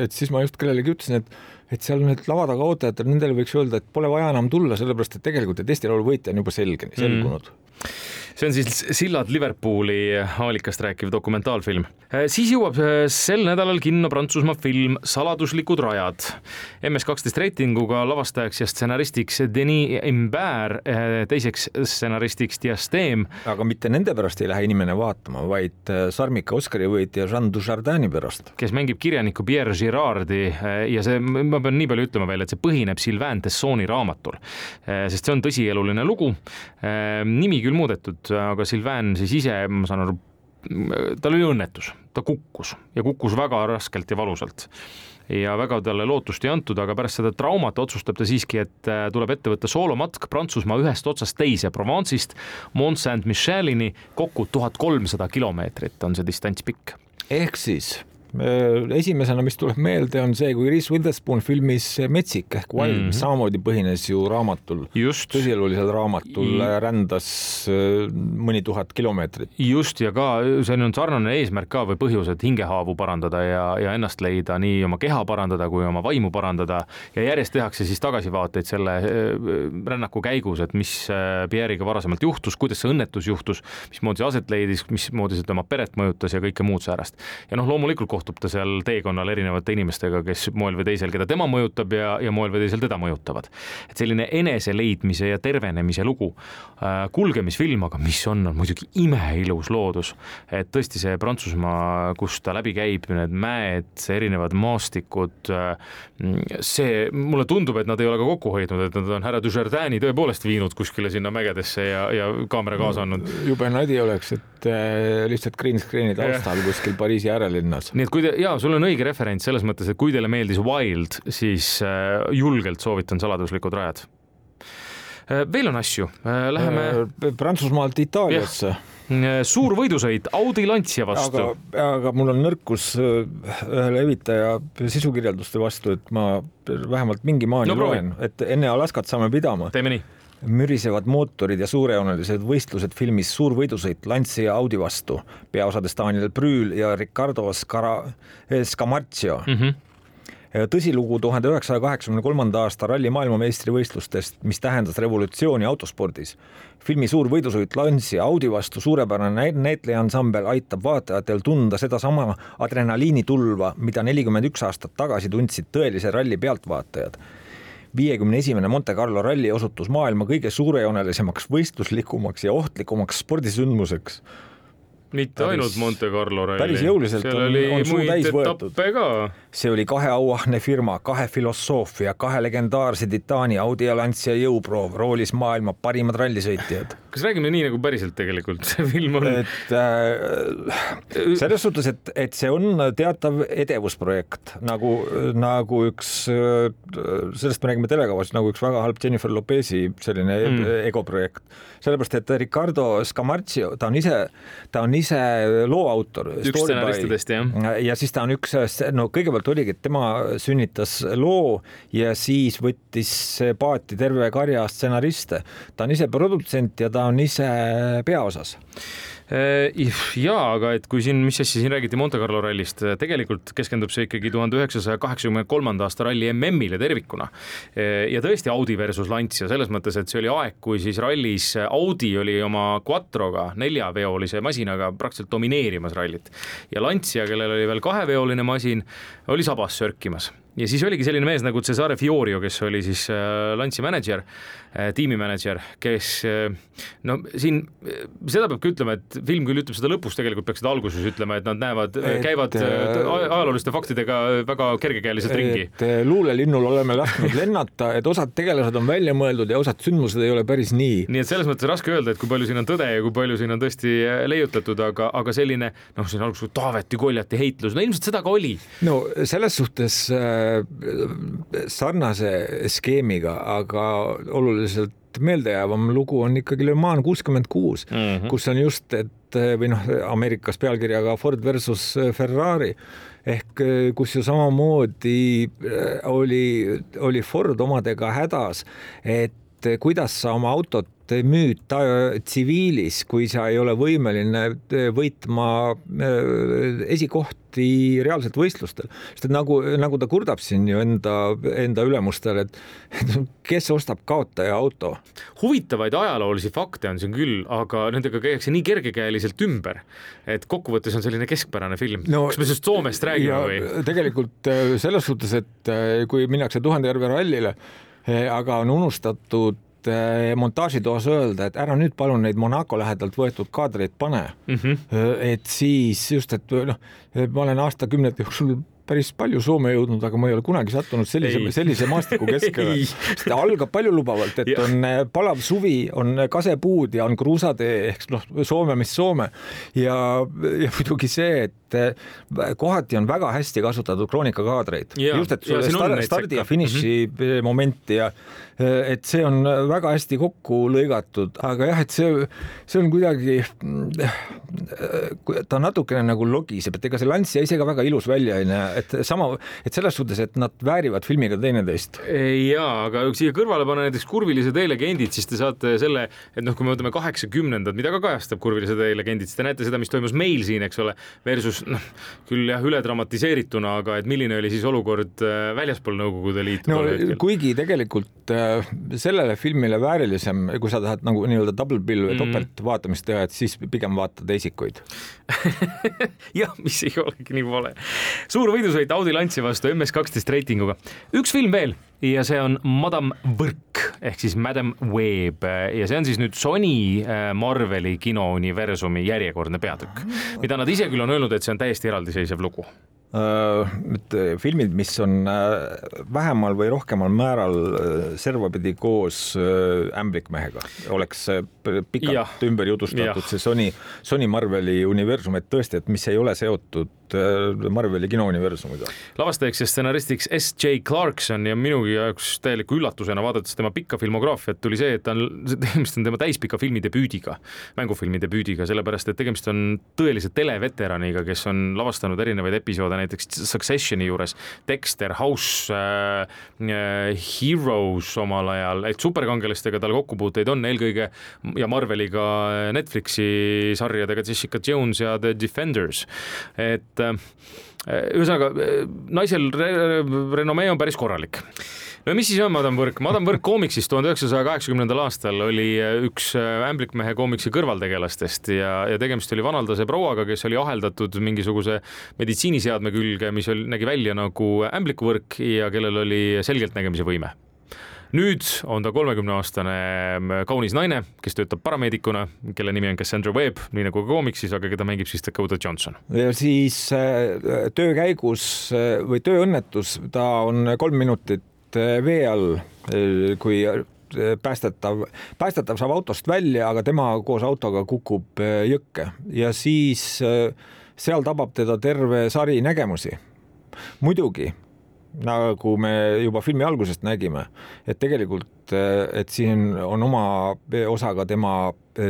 et siis ma just kellelegi ütlesin, et et seal need lava taga ootajad, nendele võiks öelda, et pole vaja enam tulla, sellepärast et tegelikult, et Eesti Laulu võitja on juba selge, selgunud mm. See on siis Sillad Liverpooli Aalikast rääkiv dokumentaalfilm. siis jõuab äh, sel nädalal kinno Prantsusmaa film Saladuslikud rajad. MS12 reitinguga lavastajaks ja stsenaristiks Denis Imbert, teiseks stsenaristiks Diastem. aga mitte nende pärast ei lähe inimene vaatama, vaid äh, Sarmika Oscari võitja Jean Dujardini pärast. kes mängib kirjanikku Pierre Girardi äh, ja see, ma pean nii palju ütlema veel, et see põhineb Sylvain Tessoni raamatul, sest see on tõsieluline lugu. nimi küll muudetud, aga Sylvain siis ise, ma saan aru, tal oli õnnetus, ta kukkus ja kukkus väga raskelt ja valusalt ja väga talle lootust ei antud, aga pärast seda traumat otsustab ta siiski, et äh, tuleb ette võtta soolomatk Prantsusmaa ühest otsast teise, Provence'ist Mont Saint-Michelini, kokku tuhat kolmsada kilomeetrit on see distants pikk. ehk siis esimesena, mis tuleb meelde, on see, kui Reese Witherspoon filmis Metsik ehk Wild mm, -hmm. samamoodi põhines ju raamatul, tõsielulisel raamatul I... rändas äh, mõni tuhat kilomeetrit. just ja ka see on sarnane eesmärk ka või põhjus, et hingehaavu parandada ja, ja ennast leida, nii oma keha parandada kui oma vaimu parandada ja järjest tehakse siis tagasivaateid selle äh, rännaku käigus, et mis äh, Pierre'iga varasemalt juhtus, kuidas see õnnetus juhtus, mismoodi see aset leidis, mismoodi see tema peret mõjutas ja kõike muud säärast. ja noh, loomulikult kohtub ta seal teekonnal erinevate inimestega, kes moel või teisel, keda tema mõjutab ja, ja moel või teisel teda mõjutavad. et selline enese ja tervenemise lugu äh,, kulgemisfilm, aga mis on, on muidugi imeilus loodus. et tõesti see Prantsusmaa, kus ta läbi käib, need mäed, erinevad maastikud äh,, see, mulle tundub, et nad ei ole ka kokku hoidnud, et nad on härra Dujardini tõepoolest viinud kuskile sinna mägedesse ja, ja kaamera kaasa andnud. jube nadi oleks, et äh, lihtsalt green screen'i taustal kuskil Pariisi äärelinnas. nii et kui te ja sul on õige referents selles mõttes, et kui teile meeldis Wild, siis äh, julgelt soovitan Saladuslikud rajad. Äh, veel on asju, äh, läheme Prantsusmaalt Itaaliasse suur võidusõit Audi Lancia vastu. aga, aga mul on nõrkus ühele evitaja sisukirjelduste vastu, et ma vähemalt mingi maani no, loen, et enne Alaskat saame pidama. teeme nii mürisevad mootorid ja suurejoonelised võistlused filmis Suur võidusõit Lancia Audi vastu, peaosades Daniel Brühl ja Ricardo Scara-, Scamarcio mm. -hmm tõsilugu tuhande üheksasaja kaheksakümne kolmanda aasta ralli maailmameistrivõistlustest, mis tähendas revolutsiooni autospordis. filmi Suur võidusõit Lancia Audi vastu suurepärane näitleja-ansambel aitab vaatajatel tunda sedasama adrenaliinitulva, mida nelikümmend üks aastat tagasi tundsid tõelise ralli pealtvaatajad viiekümne esimene Monte Carlo ralli osutus maailma kõige suurejoonelisemaks, võistluslikumaks ja ohtlikumaks spordisündmuseks mitte päris, ainult Monte Carlo ralli. päris jõuliselt seal on, on suu täis võetud. see oli kahe auahne firma, kahe filosoofia, kahe legendaarse titaani Audi ja Lancia jõuproov, roolis maailma parimad rallisõitjad. Kas räägime nii nagu päriselt tegelikult see film on? et äh, selles suhtes, et, et see on teatav edevusprojekt nagu, nagu üks, sellest me räägime telekavas, nagu üks väga halb Jennifer Lopez'i selline mm. egoprojekt. sellepärast, et Ricardo Scamarcio, ta on ise, ta on ise loo autor. üks stsenaristidest, jah. ja siis ta on üks, no kõigepealt oligi, et tema sünnitas loo ja siis võttis paati terve karja stsenariste. ta on ise produtsent ja ta on ise peaosas? Äh, jaa, aga et kui siin, mis asja siin räägiti Monte Carlo rallist, äh, tegelikult keskendub see ikkagi tuhande üheksasaja kaheksakümne kolmanda aasta ralli MM-ile tervikuna. Äh, ja tõesti Audi versus Lancia selles mõttes, et see oli aeg, kui siis rallis Audi oli oma Quattroga, neljaveolise masinaga praktiliselt domineerimas rallit. Ja Lancia, kellel oli veel kaheveoline masin, oli sabas sörkimas ja siis oligi selline mees nagu Cesare Fiorio, kes oli siis äh, Lancia mänedžer äh,, tiimimänedžer, kes äh, no siin seda peab ka ütlema, et film küll ütleb seda lõpus, tegelikult peaks seda alguses ütlema, et nad näevad, käivad ajalooliste faktidega väga kergekäeliselt ringi. et luulelinnul oleme lasknud lennata, et osad tegelased on välja mõeldud ja osad sündmused ei ole päris nii. nii et selles mõttes raske öelda, et kui palju siin on tõde ja kui palju siin on tõesti leiutatud, aga, aga selline noh, siin alguses Taaveti, Koljati heitlus, no ilmselt seda ka oli. no selles suhtes äh, sarnase skeemiga, aga oluliselt meeldejäävam lugu on ikkagi Le Mans kuuskümmend kuus, mhm. kus on just, et või noh, Ameerikas pealkirjaga Ford versus Ferrari ehk kus ju samamoodi oli, oli Ford omadega hädas, et kuidas sa oma autot müüd ta tsiviilis, kui sa ei ole võimeline võitma esikohti eriti reaalselt võistlustel, sest et nagu, nagu ta kurdab siin ju enda, enda ülemustele, et, et kes ostab kaotaja auto. huvitavaid ajaloolisi fakte on siin küll, aga nendega käiakse nii kergekäeliselt ümber, et kokkuvõttes on selline keskpärane film no,. kas me sellest Soomest räägime või? tegelikult äh, selles suhtes, et äh, kui minnakse Tuhandejärve rallile, äh, aga on unustatud Eh, montaažitoas öelda, et ära nüüd palun neid Monaco lähedalt võetud kaadreid pane mm. -hmm. et siis just, et noh, ma olen aastakümnete jooksul päris palju Soome jõudnud, aga ma ei ole kunagi sattunud sellise, sellise maastiku keskele. ta algab paljulubavalt, et ja. on äh, palav suvi, on äh, kasepuud ja on kruusatee ehk noh, Soome, mis Soome ja, ja muidugi see, et äh, kohati on väga hästi kasutatud kroonikakaadreid. just, et ja, start, stardi ja finiši mm -hmm. momenti ja et see on väga hästi kokku lõigatud, aga jah, et see, see on kuidagi ta natukene nagu logiseb, et ega see jäi ise ka väga ilus välja, onju, et sama, et selles suhtes, et nad väärivad filmiga teineteist. ja, aga siia kõrvale panna näiteks Kurvilise tee legendid, siis te saate selle, et noh, kui me võtame kaheksakümnendad, mida ka kajastab Kurvilise tee legendid, siis te näete seda, mis toimus meil siin, eks ole, versus noh, küll jah, üle dramatiseerituna, aga et milline oli siis olukord äh, väljaspool Nõukogude Liitu no kuigi tegelikult äh, sellele filmile väärilisem, kui sa tahad nagu nii-öelda double bill või mm. topeltvaatamist teha, et siis pigem vaatad esikuid jah, mis ei olegi nii vale. suur võidusõit Audi Lancia vastu MS kaksteist reitinguga. üks film veel ja see on Madam Võrk ehk siis Madam Web ja see on siis nüüd Sony äh, Marveli kinouniversumi järjekordne peatükk, mida nad ise küll on öelnud, et see on täiesti eraldiseisev lugu Need äh, filmid, mis on äh, vähemal või rohkemal määral servapidi koos ämblikmehega, oleks pikalt ja. ümber jutustatud, see Sony, Sony Marveli universum, et tõesti, et mis ei ole seotud Äh, Marveli kinouniversumiga. lavastajaks ja stsenaristiks S. J. Clarkson ja minugi jaoks täieliku üllatusena vaadates tema pikka filmograafiat tuli see, et ta on, tegemist on tema täispika filmi debüüdiga, mängufilmi debüüdiga, sellepärast et tegemist on tõelise televeteraniga, kes on lavastanud erinevaid episoode näiteks Successioni juures, Dexter, House äh,, äh Heroes omal ajal, et superkangelastega tal kokkupuuteid on eelkõige ja Marveliga Netflixi sarjadega Jessica Jones ja The Defenders, et et ühesõnaga naisel re renomee on päris korralik no mis siis on Madam Võrk? Madam Võrk koomiksist tuhande üheksasaja kaheksakümnendal aastal oli üks ämblikmehe koomiksi kõrvaltegelastest ja, ja tegemist oli vanaldase prouaga, kes oli aheldatud mingisuguse meditsiiniseadme külge, mis oli, nägi välja nagu ämblikuvõrk ja kellel oli selgeltnägemise võime nüüd on ta kolmekümneaastane mm, kaunis naine, kes töötab parameedikuna, kelle nimi on Cassandra Webb, nii nagu ka koomiksis, aga keda mängib siis Dakota Johnson. ja siis äh, töö käigus äh, või tööõnnetus, ta on kolm minutit äh, vee all, kui päästetav, päästetav saab autost välja, aga tema koos autoga kukub jõkke ja siis seal tabab teda terve sari nägemusi. muidugi nagu me juba filmi algusest nägime, et tegelikult, et siin on oma osa ka tema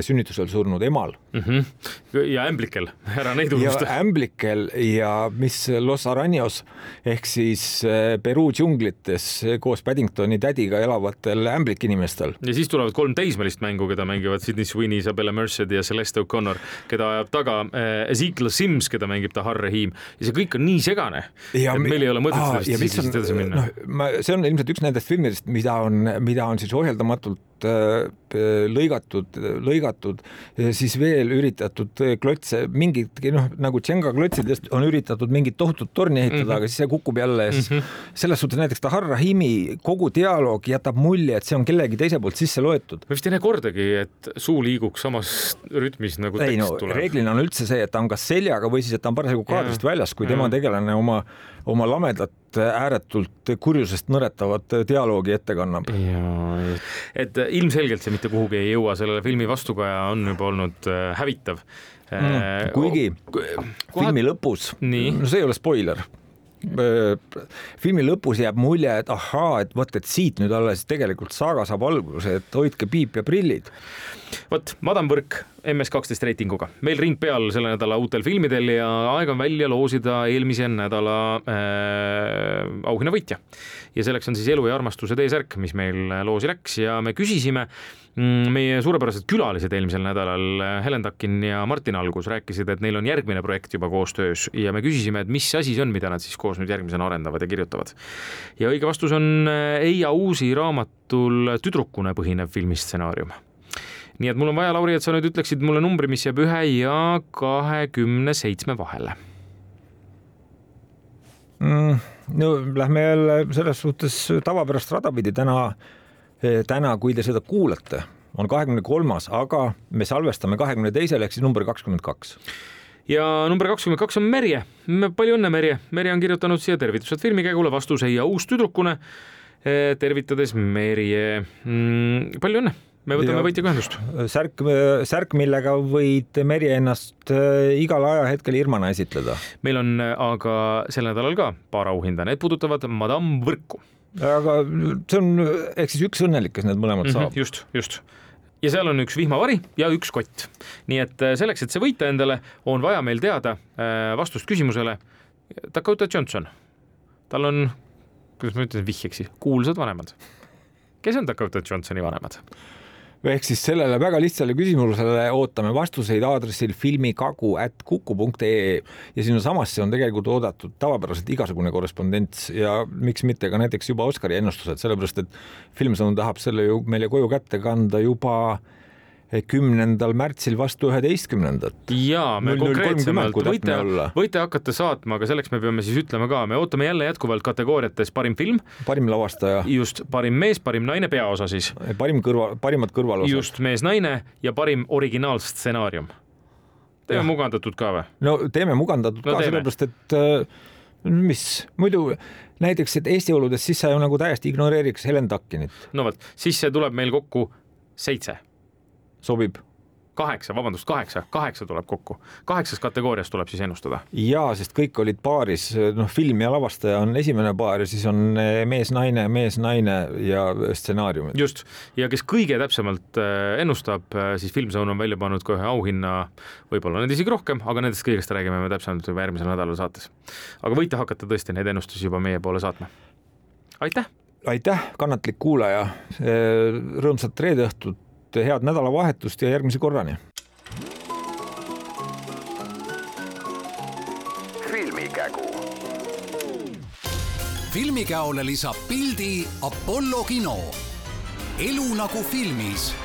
sünnitusel surnud emal mm. -hmm. ja ämblikel, ära neid unusta. ämblikel ja mis Los Araños ehk siis eh, Peruu džunglites koos Paddingtoni tädiga elavatel ämblikinimestel. ja siis tulevad kolm teismelist mängu, keda mängivad Sydney Sweeney, Isabella Merced ja Celeste O'Connor, keda ajab taga eh, Ezekiel Sims, keda mängib Tahar Rahim ja see kõik on nii segane, et meil ei ole mõtet sellest siis edasi minna. ma, see on ilmselt üks nendest filmidest, mida on, mida on siis ohjeldamatult lõigatud, lõigatud, siis veel üritatud klotse, mingit noh, nagu Jenga klotsidest on üritatud mingit tohutut torni ehitada mm, -hmm. aga siis see kukub jälle ja siis mm -hmm. selles suhtes näiteks Tahar Rahimi kogu dialoog jätab mulje, et see on kellegi teise poolt sisse loetud. ma vist ei näe kordagi, et suu liiguks samas rütmis nagu tekst ei, no, tuleb. reeglina on üldse see, et ta on kas seljaga või siis, et ta on parasjagu kaadrist väljas, kui tema tegelane oma, oma lamedat ääretult kurjusest nõretavat dialoogi ette kannab. et ilmselgelt see mitte kuhugi ei jõua, sellele filmi vastukaja on juba olnud äh, hävitav. Mm,. kuigi Kohad... filmi lõpus, no see ei ole spoiler. Äh, filmi lõpus jääb mulje, et ahaa, et vot, et siit nüüd alles tegelikult saaga saab alguse, et hoidke piip ja prillid. Vot, Madam Võrk MS kaksteist reitinguga, meil ring peal selle nädala uutel filmidel ja aeg on välja loosida eelmise nädala äh, auhinnavõitja. ja selleks on siis Elu ja armastuse T-särk, mis meil loosi läks ja me küsisime mm, meie suurepärased külalised eelmisel nädalal, Helen Takin ja Martin Algus rääkisid, et neil on järgmine projekt juba koostöös ja me küsisime, et mis asi see on, mida nad siis koos nüüd järgmisena arendavad ja kirjutavad. ja õige vastus on Eija Uusi raamatul Tüdrukune põhinev filmistsenaarium nii et mul on vaja, Lauri, et sa nüüd ütleksid mulle numbri, mis jääb ühe ja kahekümne seitsme vahele mm,. No lähme jälle selles suhtes tavapärast rada pidi täna, täna, kui te seda kuulate, on kahekümne kolmas, aga me salvestame kahekümne teisel ehk siis number kakskümmend kaks ja number kakskümmend kaks on Merje. palju õnne, Merje. Merje on kirjutanud siia tervitused filmikäigule, vastuse ja uus tüdrukune. Eh, tervitades Merje mm,, palju õnne me võtame võitjaga ühendust. särk, särk, millega võid Merje ennast äh, igal ajahetkel Irmana esitleda. meil on äh, aga sel nädalal ka paar auhinda, need puudutavad Madame Võrku. aga see on ehk siis üks õnnelik, kes need mõlemad mm -hmm, saab. just, just ja seal on üks vihmavari ja üks kott. nii et äh, selleks, et see võita endale, on vaja meil teada vastust küsimusele. Dakota Johnson, tal on, kuidas ma ütlen vihjeks siis, kuulsad vanemad. kes on Dakota Johnsoni vanemad? Ehk siis sellele väga lihtsale küsimusele ootame vastuseid aadressil filmikagu at kuku.ee ja sinnasamasse on tegelikult oodatud tavapäraselt igasugune korrespondents. Ja miks mitte ka näiteks juba Oscari ennustused, sellepärast et Filmsõnum tahab selle ju meile koju kätte kanda juba kümnendal märtsil vastu üheteistkümnendat. ja me konkreetsemalt võite, võite hakata saatma, aga selleks me peame siis ütlema ka, me ootame jälle jätkuvalt kategooriates parim film. parim lavastaja. just, parim mees, parim naine, peaosa siis. parim kõrva, parimad kõrvalosad. just, mees-naine ja parim originaalstsenaarium. teeme ja. mugandatud ka või? no teeme mugandatud no, ka, sellepärast et äh, mis muidu näiteks, et Eesti oludes, siis sa ju nagu täiesti ignoreeriks Helen Takkinit. no vot, siis see tuleb meil kokku seitse sobib kaheksa, vabandust, kaheksa, kaheksa tuleb kokku, kaheksas kategoorias tuleb siis ennustada. ja, sest kõik olid paaris, noh, film ja lavastaja on esimene paar ja siis on eh, mees-naine, mees-naine ja stsenaariumid. just, ja kes kõige täpsemalt eh, ennustab, eh, siis Filmzone on välja pannud ka ühe auhinna, võib-olla neid isegi rohkem, aga nendest kõigest räägime me täpsemalt juba järgmisel nädalal saates. aga võite hakata tõesti neid ennustusi juba meie poole saatma. aitäh! aitäh, kannatlik kuulaja, rõõmsat reede õhtut head nädalavahetust ja järgmise korrani. filmikägu. filmikäole lisab pildi Apollo kino. elu nagu filmis